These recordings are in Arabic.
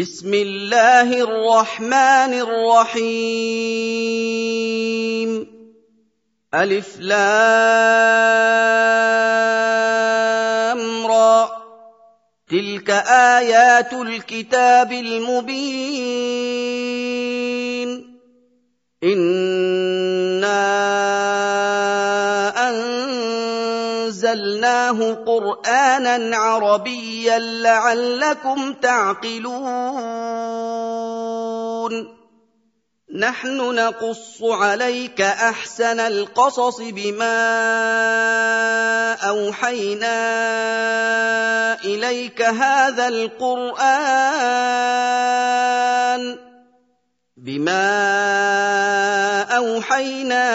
بسم الله الرحمن الرحيم. ألف لام را. تلك آيات الكتاب المبين. إِنَّا أَنزَلْنَاهُ قُرْآنًا عَرَبِيًّا لَّعَلَّكُمْ تَعْقِلُونَ. نَحْنُ نَقُصُّ عَلَيْكَ أَحْسَنَ الْقَصَصِ بِمَا أَوْحَيْنَا إِلَيْكَ هَٰذَا الْقُرْآنَ. بِمَا أَوْحَيْنَا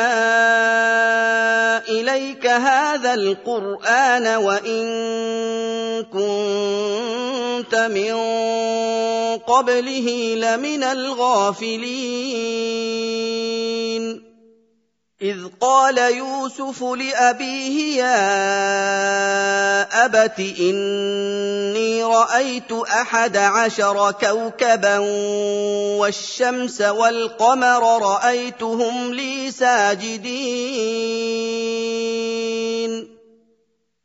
إِلَيْكَ هَٰذَا الْقُرْآنَ وَإِن كُنتَ مِن قَبْلِهِ لَمِنَ الْغَافِلِينَ. إِذْ قَالَ يُوسُفُ لِأَبِيهِ يَا أَبَتِ إِنِّي رَأَيْتُ أَحَدَ عَشَرَ كَوْكَبًا وَالشَّمْسَ وَالْقَمَرَ رَأَيْتُهُمْ لِي سَاجِدِينَ.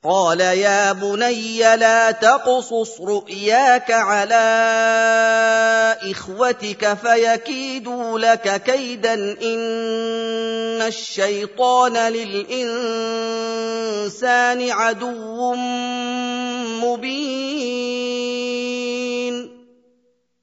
قَالَ يَا بُنَيَّ لَا تَقْصُصْ رُؤْيَاكَ عَلَىٰ إِخْوَتِكَ فَيَكِيدُوا لَكَ كَيْدًا ۖ إِنَّ الشَّيْطَانَ لِلْإِنسَانِ عَدُوٌّ مُّبِينٌ.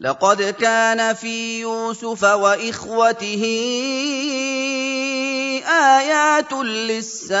لَقَدْ كَانَ فِي يُوسُفَ وَإِخْوَتِهِ آيَاتٌ لِّلسَّائِلِينَ.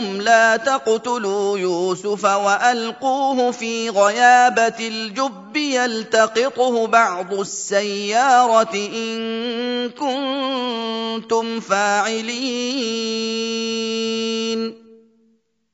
مِّنْهُمْ لَا تَقْتُلُوا يُوسُفَ وَأَلْقُوهُ فِي غَيَابَتِ الْجُبِّ يَلْتَقِطْهُ بَعْضُ السَّيَّارَةِ إِن كُنتُمْ فَاعِلِينَ.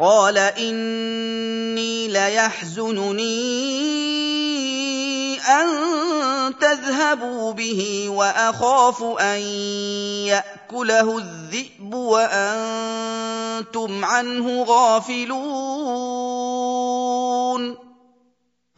قَالَ إِنِّي لَيَحْزُنُنِي أَن تَذْهَبُوا بِهِ وَأَخَافُ أَن يَأْكُلَهُ الذِّئْبُ وَأَنتُمْ عَنْهُ غَافِلُونَ.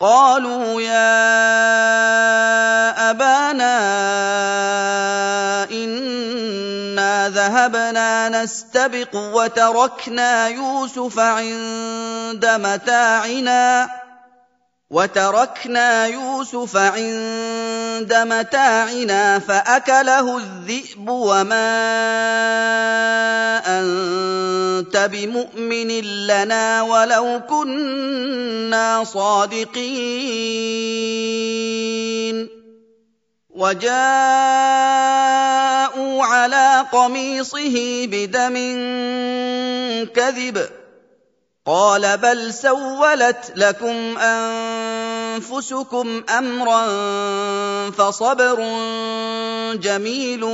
قالوا يا أبانا إنا ذهبنا نستبق وتركنا يوسف عند متاعنا. وتركنا يوسف عند متاعنا فأكله الذئب وما أنت بمؤمن لنا ولو كنا صادقين. وجاءوا على قميصه بدم كذب قال بل سولت لكم أنفسكم أمرا فصبر جميل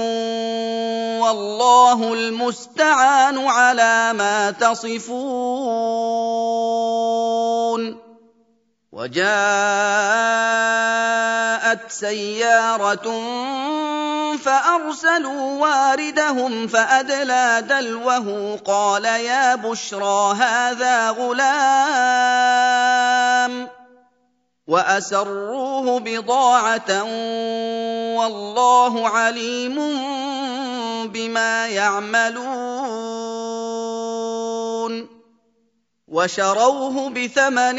والله المستعان على ما تصفون وجاءت سيارة فأرسلوا واردهم فأدلى دلوه قال يا بشرى هذا غلام وأسروه بضاعة والله عليم بما يعملون وشروه بثمن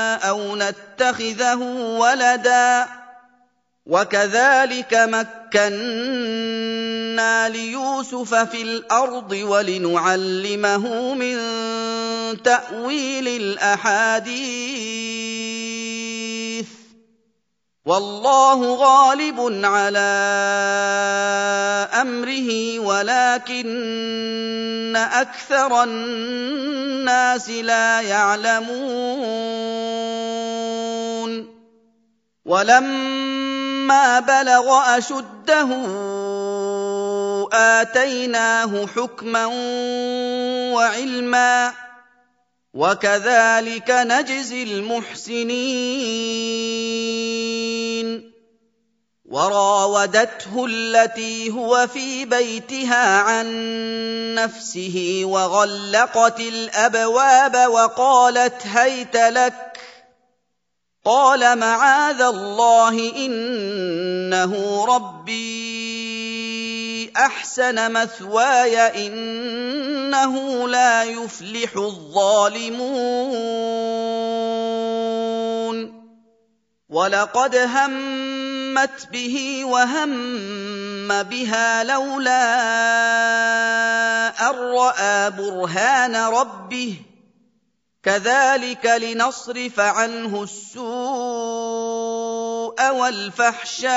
أو نتخذه ولدا وكذلك مكنا ليوسف في الأرض ولنعلمه من تاويل الاحاديث والله غالب على أمره ولكن أكثر الناس لا يعلمون. ولما بلغ أشده آتيناه حكما وعلما. وكذلك نجزي المحسنين. وراودته التي هو في بيتها عن نفسه وغلقت الأبواب وقالت هيت لك. قال معاذ الله إنه ربي. أحسن مثواي إنه لا يفلح الظالمون. ولقد همت به وهم بها لولا أن رأى برهان ربه. كذلك لنصرف عنه السوء والفحشاء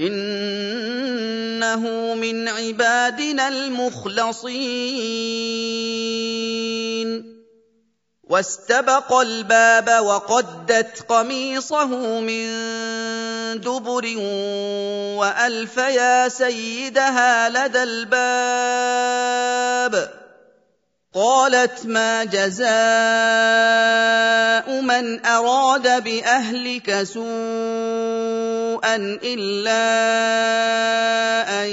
إنه من عبادنا المخلصين. واستبق الباب وقدت قميصه من دبر وألف يا سيدها لدى الباب. قالت ما جزاء من أراد بأهلك سوءا إلا أن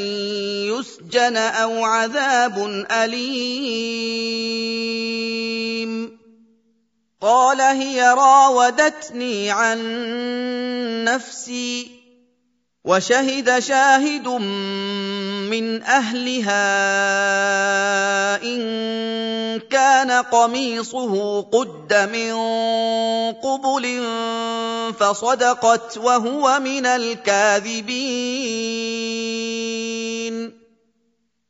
يسجن أو عذاب أليم. قال هي راودتني عن نفسي وشهد شاهد من أهلها إن كان قميصه قد من قبل فصدقت وهو من الكاذبين.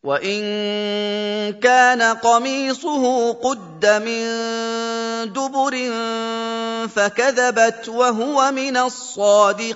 وإن كان قميصه قد من دبر فكذبت وهو من الصادقين.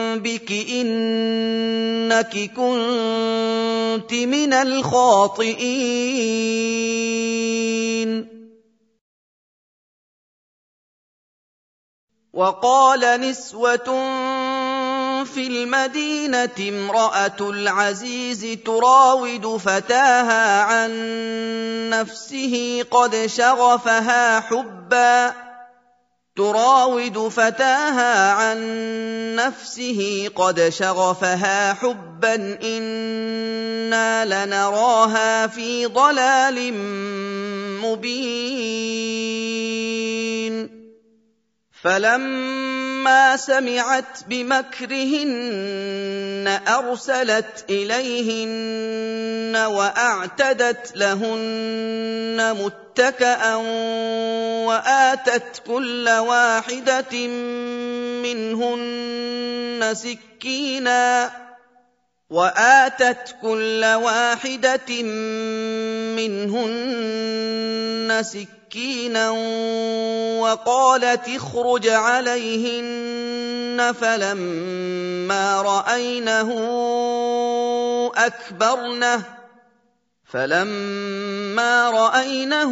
إنك كنت من الخاطئين. وقال نسوة في المدينة امرأة العزيز تراود فتاها عن نفسه قد شغفها حبا تراود فتاها عن نفسه قد شغفها حبا إنا لنراها في ضلال مبين. فلما سمعت بمكرهن أرسلت إليهن وأعتدت لهن متكئا وآتت كل واحدة منهن سكينا وآتت كل واحدة منهن سكينا وقالت اخرج عليهن فلما رأينه أكبرنه فلما رأينه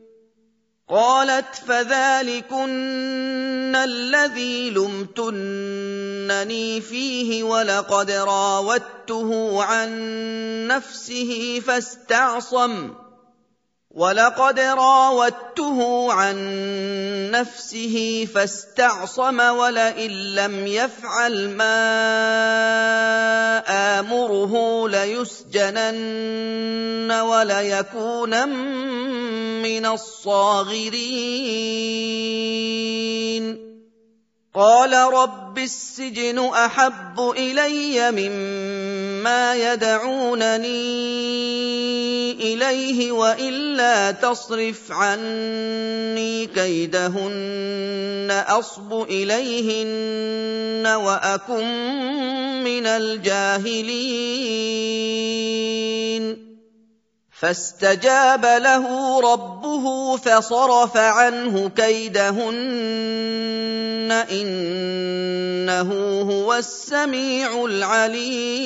قالت فذلكن الذي لمتنني فيه ولقد راودته عن نفسه فاستعصم. ولقد راودته عن نفسه فاستعصم ولئن لم يفعل ما آمره ليسجنن وليكونن من الصاغرين. قال رب السجن أحب إلي مما يدعونني إليه وإلا تصرف عني كيدهن أصب إليهن وأكن من الجاهلين. فاستجاب له ربه فصرف عنه كيدهن إنه هو السميع العليم.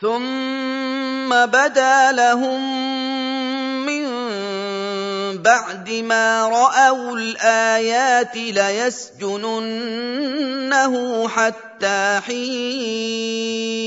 ثم بدا لهم من بعد ما رأوا الآيات ليسجننه حتى حين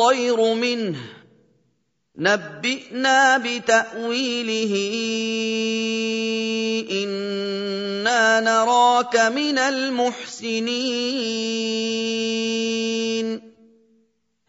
الطير منه. نبئنا بتأويله. إنا نراك من المحسنين.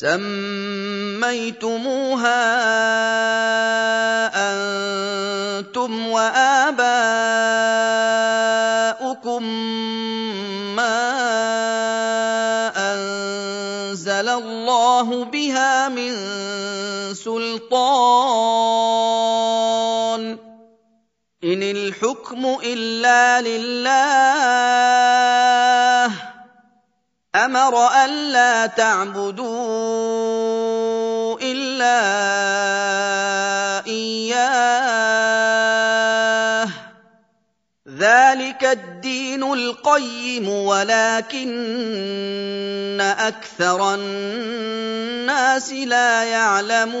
سميتموها أنتم وآباؤكم ما أنزل الله بها من سلطان. إن الحكم إلا لله. أمر الا تعبدوا الا اياه ذلك الدين القيم ولكن أكثر الناس لا يعلمون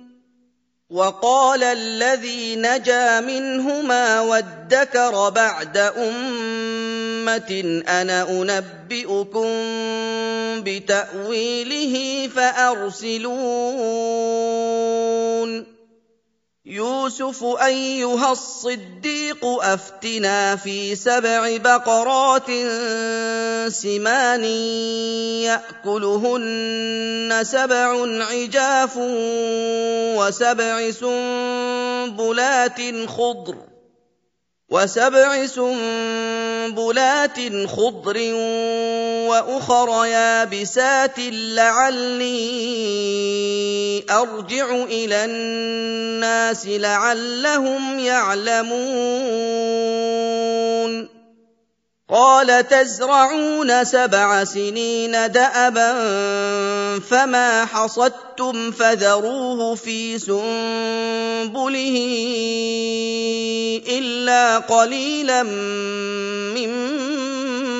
وقال الذي نجا منهما وادكر بعد أمة أنا أنبئكم بتأويله فأرسلون. يوسف أيها الصديق أفتنا في سبع بقرات سمان يأكلهن سبع عجاف وسبع سنبلات خضر وسبع سنبلات خضر وأخر يابسات لعلي أرجع إلى الناس لعلهم يعلمون. قال تزرعون سبع سنين دأبا فما حصدتم فذروه في سنبله إلا قليلا مما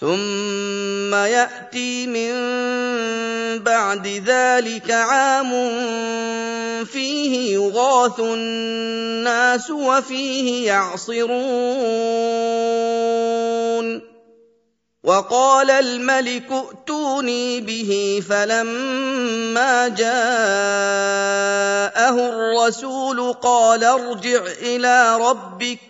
ثم ياتي من بعد ذلك عام فيه يغاث الناس وفيه يعصرون وقال الملك ائتوني به فلما جاءه الرسول قال ارجع إلى ربك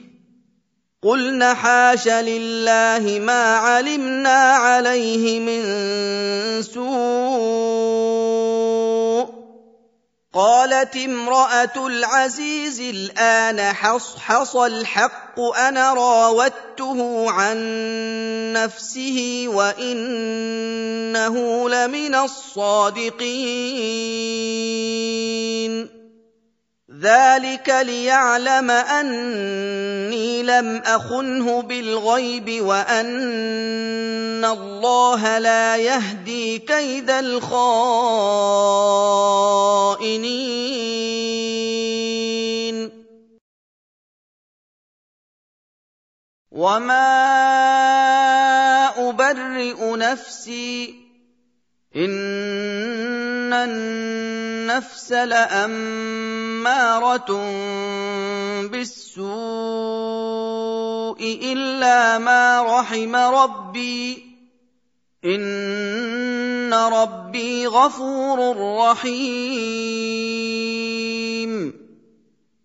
قلن حاش لله ما علمنا عليه من سوء. قالت امرأة العزيز الآن حصحص الحق أنا راودته عن نفسه وإنه لمن الصادقين. ذلك ليعلم اني لم اخنه بالغيب وان الله لا يهدي كيد الخائنين. وما ابرئ نفسي ان النفس لاماره بالسوء الا ما رحم ربي ان ربي غفور رحيم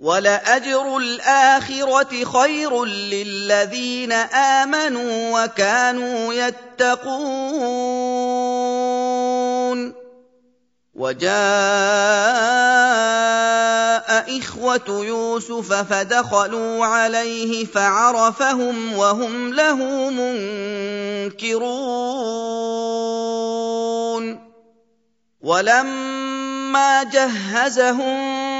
ولاجر الاخره خير للذين امنوا وكانوا يتقون وجاء اخوه يوسف فدخلوا عليه فعرفهم وهم له منكرون ولما جهزهم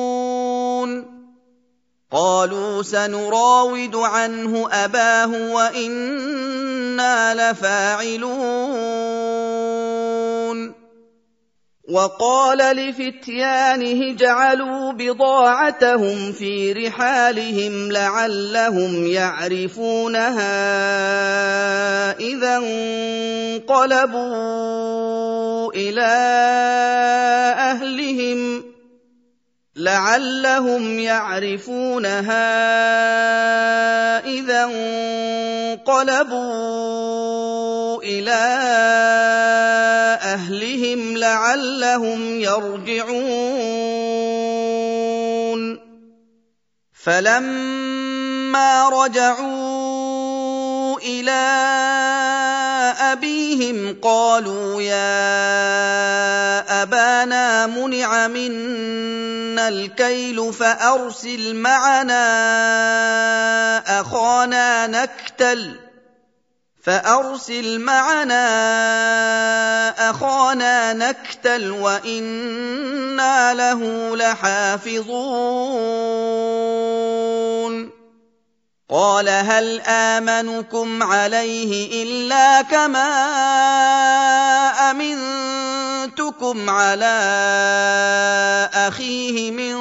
قالوا سنراود عنه أباه وإنا لفاعلون. وقال لفتيانه جعلوا بضاعتهم في رحالهم لعلهم يعرفونها إذا انقلبوا إلى أهلهم. لعلهم يعرفونها اذا انقلبوا إلى اهلهم لعلهم يرجعون فلما رجعوا إلى ابيهم قالوا يا ابانا منع منا الكيل فارسل معنا اخانا نكتل فارسل معنا اخانا نكتل وأنا له لحافظون قال هل آمنكم عليه إلا كما أمنتكم على أخيه من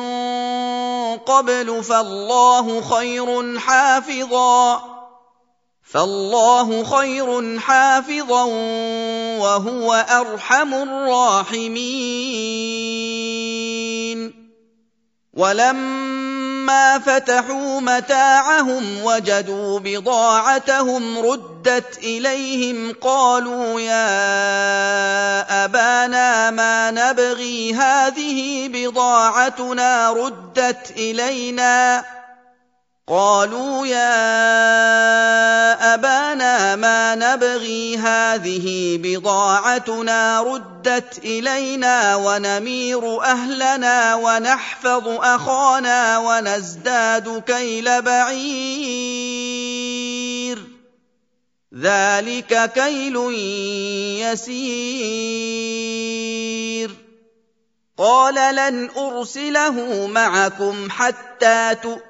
قبل فالله خير حافظا فالله خير حافظا وهو أرحم الراحمين ولما فتحوا متاعهم وجدوا بضاعتهم ردت اليهم قالوا يا ابانا ما نبغي هذه بضاعتنا ردت الينا قالوا يا أبانا ما نبغي هذه بضاعتنا ردت إلينا ونمير أهلنا ونحفظ أخانا ونزداد كيل بعير. ذلك كيل يسير. قال لن أرسله معكم حتى تؤمنوا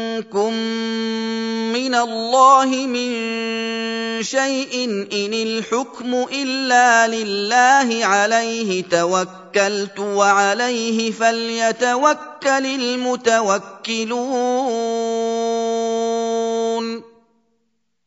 من الله من شيء إن الحكم إلا لله عليه توكلت وعليه فليتوكل المتوكلون.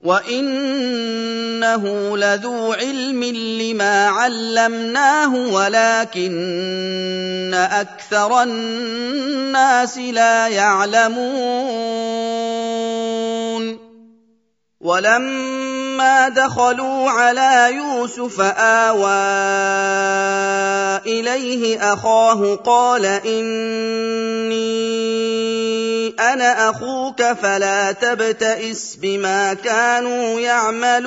وانه لذو علم لما علمناه ولكن أكثر الناس لا يعلمون ولما دخلوا على يوسف آوى إليه أخاه قال إني أنا أخوك فلا تبتئس بما كانوا يعملون.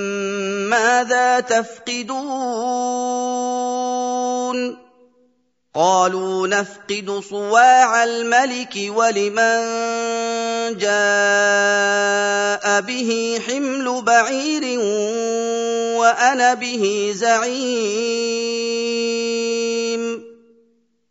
ماذا تفقدون قالوا نفقد صواع الملك ولمن جاء به حمل بعير وأنا به زعيم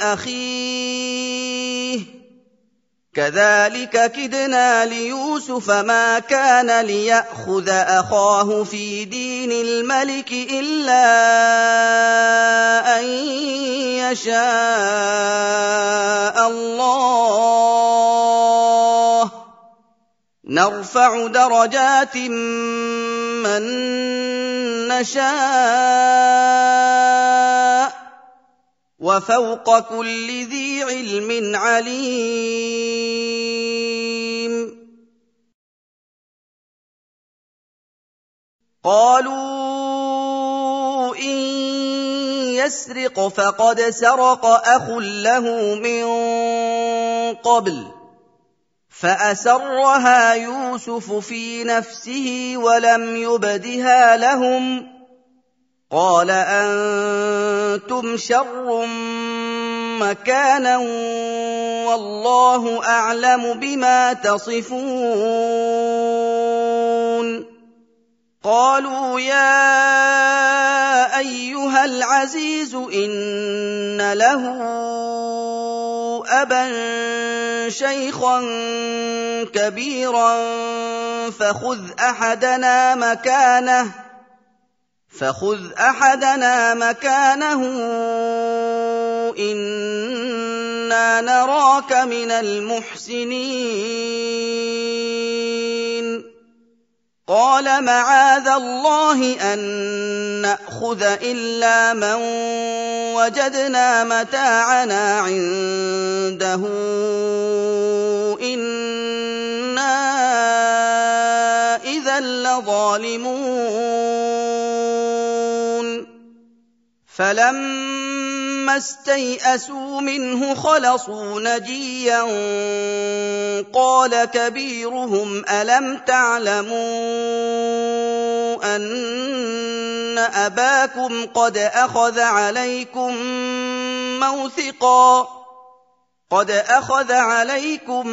أخيه. كذلك كدنا ليوسف ما كان ليأخذ أخاه في دين الملك إلا أن يشاء الله. نرفع درجات من نشاء. وفوق كل ذي علم عليم. قالوا إن يسرق فقد سرق أخ له من قبل فأسرها يوسف في نفسه ولم يبدها لهم. قال أنتم شر مكانا والله أعلم بما تصفون. قالوا يا أيها العزيز إن له أبا شيخا كبيرا فخذ أحدنا مكانه فخذ أحدنا مكانه إنا نراك من المحسنين. قال معاذ الله أن نأخذ إلا من وجدنا متاعنا عنده. إنا إذا لظالمون. فلما استيئسوا منه خلصوا نجيا قال كبيرهم ألم تعلموا أن أباكم قد أخذ عليكم موثقا؟ قد اخذ عليكم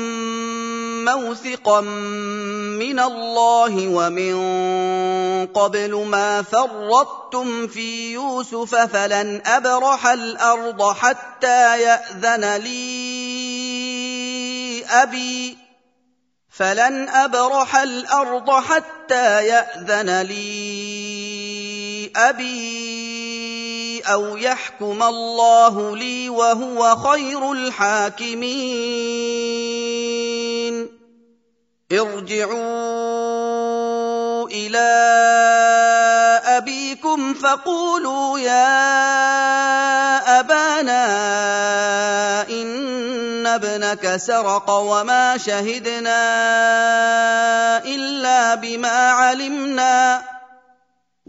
موثقا من الله ومن قبل ما فرطتم في يوسف فلن ابرح الأرض حتى ياذن لي ابي فلن ابرح الأرض حتى ياذن لي ابي أو يحكم الله لي وهو خير الحاكمين ارجعوا إلى ابيكم فقولوا يا ابانا ان ابنك سرق وما شهدنا الا بما علمنا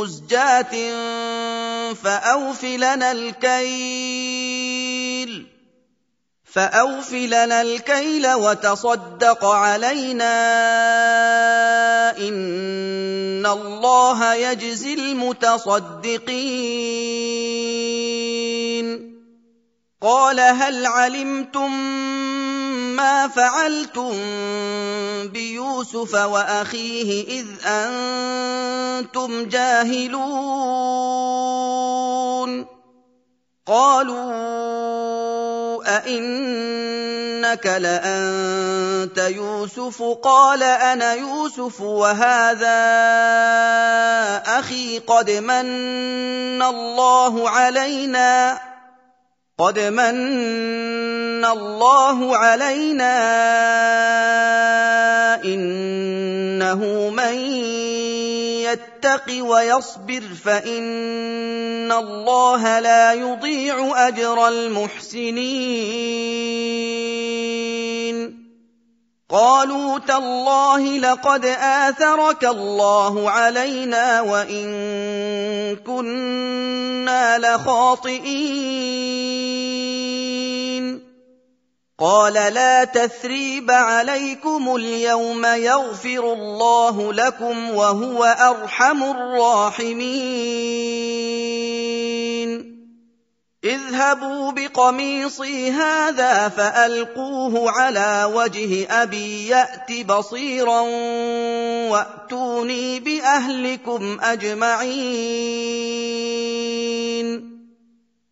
مزجاة فأوف لنا الكيل. فأوف لنا الكيل وتصدق علينا إن الله يجزي المتصدقين. قال هل علمتم ما فعلتم بيوسف وأخيه إذ أنتم جاهلون. قالوا أئنك لأنت يوسف؟ قال أنا يوسف وهذا أخي قد من الله علينا. قد من الله علينا إنه من يتق ويصبر فإن الله لا يضيع أجر المحسنين. قالوا تالله لقد آثرك الله علينا وإن كنا لخاطئين. قال لا تثريب عليكم اليوم يغفر الله لكم وهو أرحم الراحمين. اذهبوا بقميصي هذا فألقوه على وجه أبي يأت بصيرا وأتوني بأهلكم أجمعين.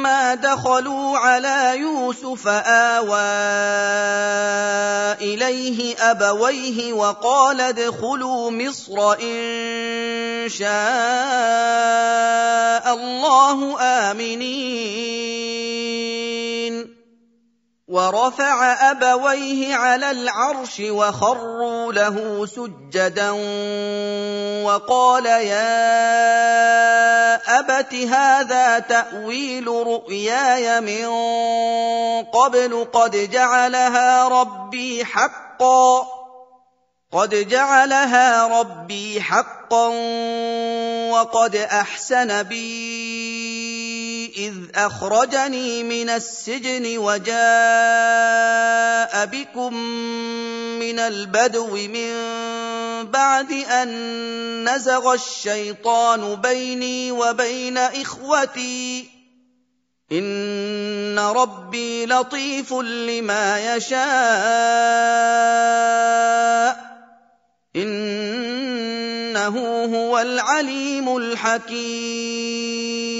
فلما دخلوا على يوسف اوى اليه ابويه وقال ادخلوا مصر ان شاء الله امنين ورفع أبويه على العرش وخروا له سجدا وقال يا أبت هذا تأويل رؤياي من قبل قد جعلها ربي حقا قد جعلها ربي حقا وقد أحسن بي إذ أخرجني من السجن وجاء بكم من البدو من بعد أن نزغ الشيطان بيني وبين إخوتي. إن ربي لطيف لما يشاء. إنه هو العليم الحكيم.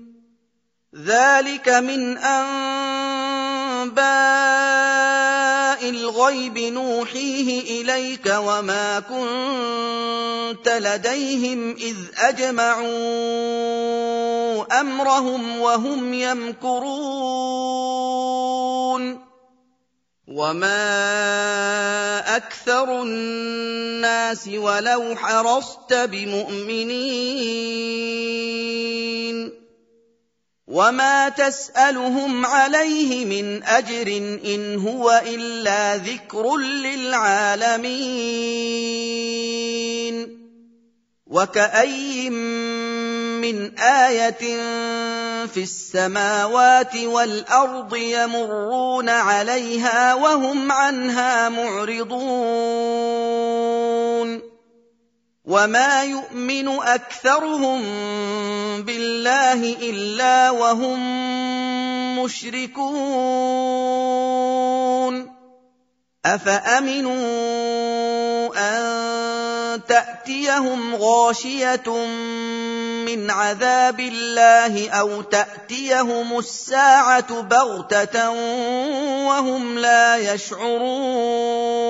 ذلك من انباء الغيب نوحيه اليك وما كنت لديهم اذ اجمعوا امرهم وهم يمكرون وما أكثر الناس ولو حرصت بمؤمنين وما تسالهم عليه من اجر ان هو الا ذكر للعالمين وكاين من إيه في السماوات والارض يمرون عليها وهم عنها معرضون وما يؤمن اكثرهم بالله الا وهم مشركون افامنوا ان تاتيهم غاشيه من عذاب الله أو تاتيهم الساعة بغته وهم لا يشعرون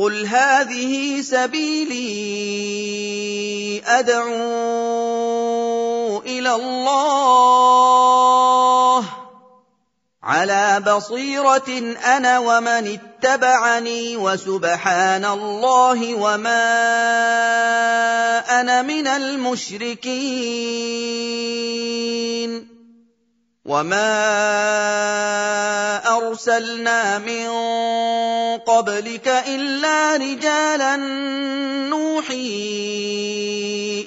قل هذه سبيلي ادعو إلى الله على بصيره أنا ومن اتبعني وسبحان الله وما أنا من المشركين وما ارسلنا من قبلك الا رجالا نوحي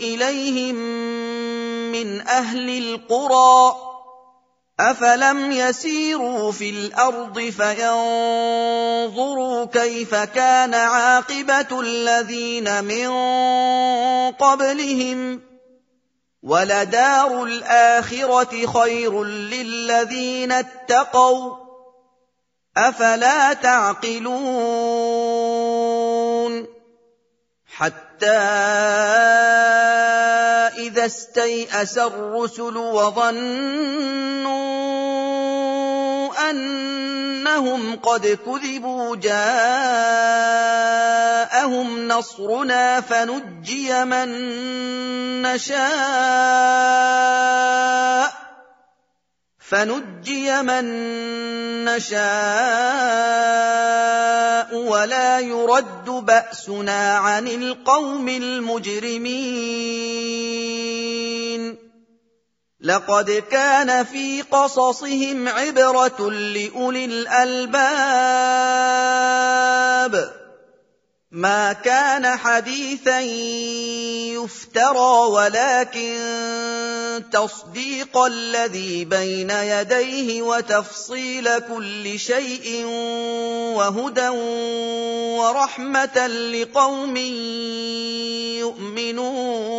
اليهم من أهل القرى افلم يسيروا في الأرض فينظروا كيف كان عاقبه الذين من قبلهم ولدار الاخره خير للذين اتقوا أفلا تعقلون حتى إذا استيأس الرسل وظنوا انهم قد كذبوا جاءهم نصرنا فنجي من نشاء فنجي من نشاء ولا يرد باسنا عن القوم المجرمين لقد كان في قصصهم عبرة لأولي الألباب. ما كان حديثا يفترى ولكن تصديق الذي بين يديه وتفصيل كل شيء وهدى ورحمة لقوم يؤمنون.